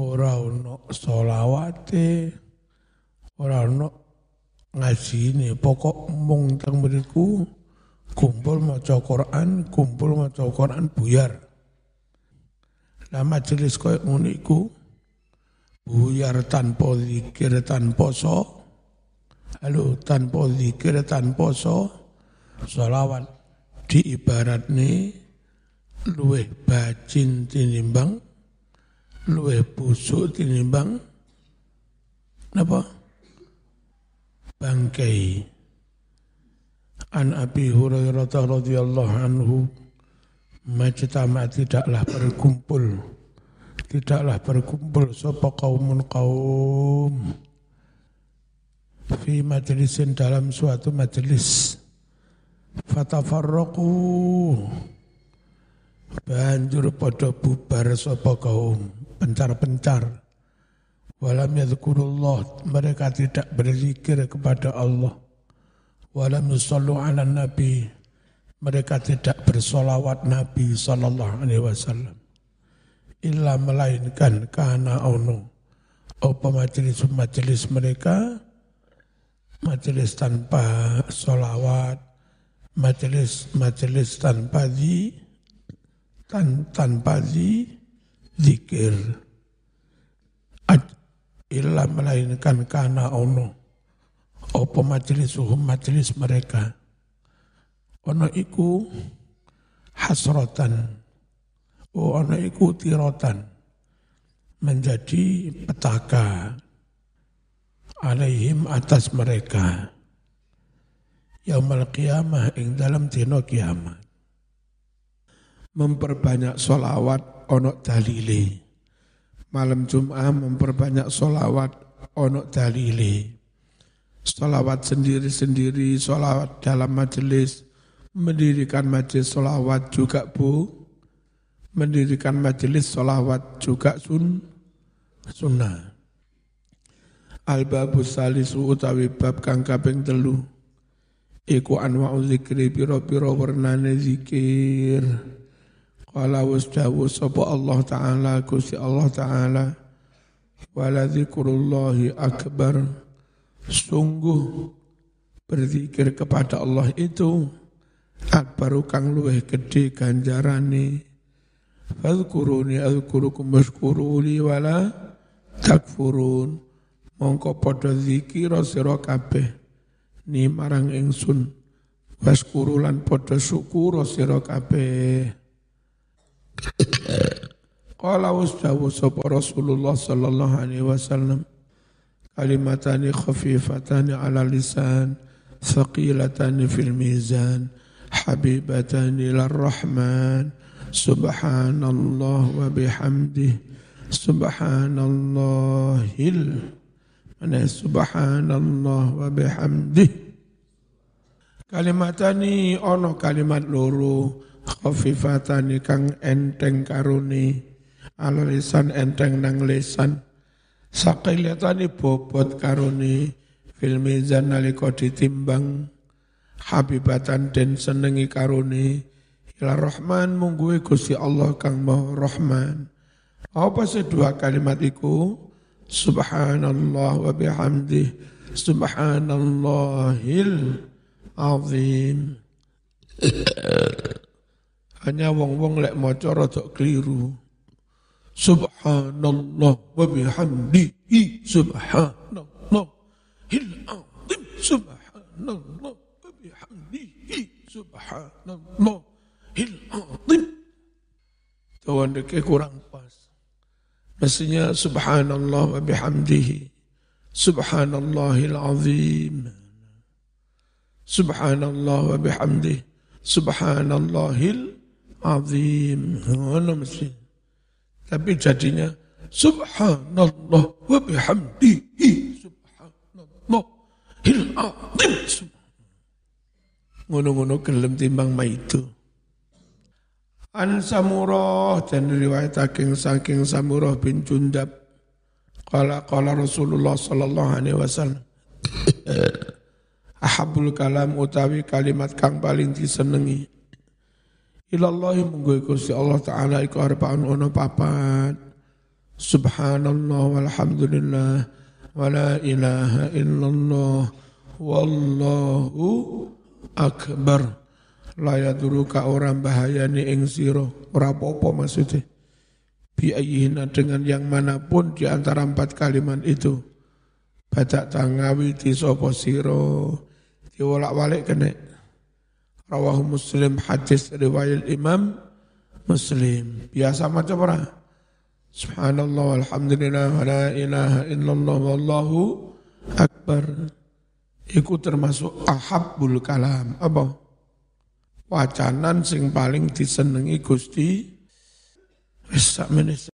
ora ono solawate, ora ono ngajine, pokok mung teng mriku kumpul maca Quran, kumpul maca Quran buyar. Lah majelis koyo ngono iku buyar tanpa zikir tanpa so. Halo, tanpa zikir tanpa so, solawat di ibarat nih luweh bacin tinimbang luweh busuk tinimbang apa bangkai. An Abi Hurairah radhiyallahu anhu majtama tidaklah berkumpul. Tidaklah berkumpul sapa kaumun kaum fi majlisin dalam suatu majelis fatafarraqu banjur pada bubar sapa kaum. Pencar-pencar. Walam yadhkurullah mereka tidak berzikir kepada Allah. Walam yusallu ala nabi mereka tidak bersolawat Nabi sallallahu alaihi wasallam. Illa melainkan karena ono. Apa majelis-majelis mereka? Majelis tanpa solawat majelis-majelis tanpa di tan, tanpa di zikir. Illa melainkan karena ono opo majelis uhum majelis mereka. Ono iku hasrotan oh ono iku tirotan menjadi petaka alaihim atas mereka. Yaumal qiyamah ing dalam dino kiamat memperbanyak solawat onok dalile. Malam Jum'ah memperbanyak solawat onok dalile. Solawat sendiri-sendiri, solawat dalam majelis, mendirikan majelis solawat juga bu, mendirikan majelis solawat juga sun, sunnah. Al-babu salisu utawi bab kang kaping telu. Iku anwa'u zikri piro-piro warnane zikir. Qala wasdawu sapa Allah Ta'ala Gusti Allah Ta'ala Wala zikrullahi akbar. Sungguh berzikir kepada Allah itu Akbaru kang luweh gede ganjarane. Fadhkuruni adhkurukum washkuruli wala takfurun. Mongko podo zikira sira kabeh. Ni marang ingsun. Waskurulan podo syukur sira kabeh Qala wasdawu sapa Rasulullah sallallahu alaihi wasallam kalimatani khafifatani ala lisan thaqilatani fil mizan habibatani lir rahman subhanallah wa bihamdih subhanallahil mana subhanallah wa bihamdih. Kalimatani ono kalimat loro khafifatani kang enteng karuni ala enteng nang lisan. Saqilatani bobot karuni fil mizan nalika ditimbang. Habibatan den senengi karuni ila rahman mungguwe Gusti Allah kang maha rahman. Apa sedua kalimat iku? Subhanallah wa bihamdih. Subhanallahil azim hanya wong-wong lek maca rada keliru. Subhanallah wa bihamdihi subhanallah hil azim subhanallah wa bihamdihi subhanallah hil azim. Tuan deke kurang pas. Mestinya subhanallah wa bihamdihi subhanallahil azim. Subhanallah wa bihamdihi subhanallahil azim. Ngono mesti. Tapi jadinya subhanallah wa bihamdihi subhanallah hil azim. Ngono-ngono gelem timbang maitu. An Samurah dan riwayat saking saking Samurah bin Jundab. Kala kala Rasulullah sallallahu alaihi wasallam. Ahabul kalam utawi kalimat kang paling disenengi ilallahi munggu Gusti Allah taala iku arbaun ono papat Subhanallah walhamdulillah wa la ilaha illallah wallahu akbar. La ka orang bahayani ing sira. Ora apa-apa maksudnya. Biayihina dengan yang mana pun di antara empat kalimat itu. Badak tangawi di sopo siro. Diwolak-walik kena. Rawahu muslim hadis riwayat imam muslim. Biasa macam orang. Subhanallah walhamdulillah wa la ilaha illallah wallahu akbar. Iku termasuk ahabbul kalam. Apa? Wacanan sing paling disenengi Gusti. Wis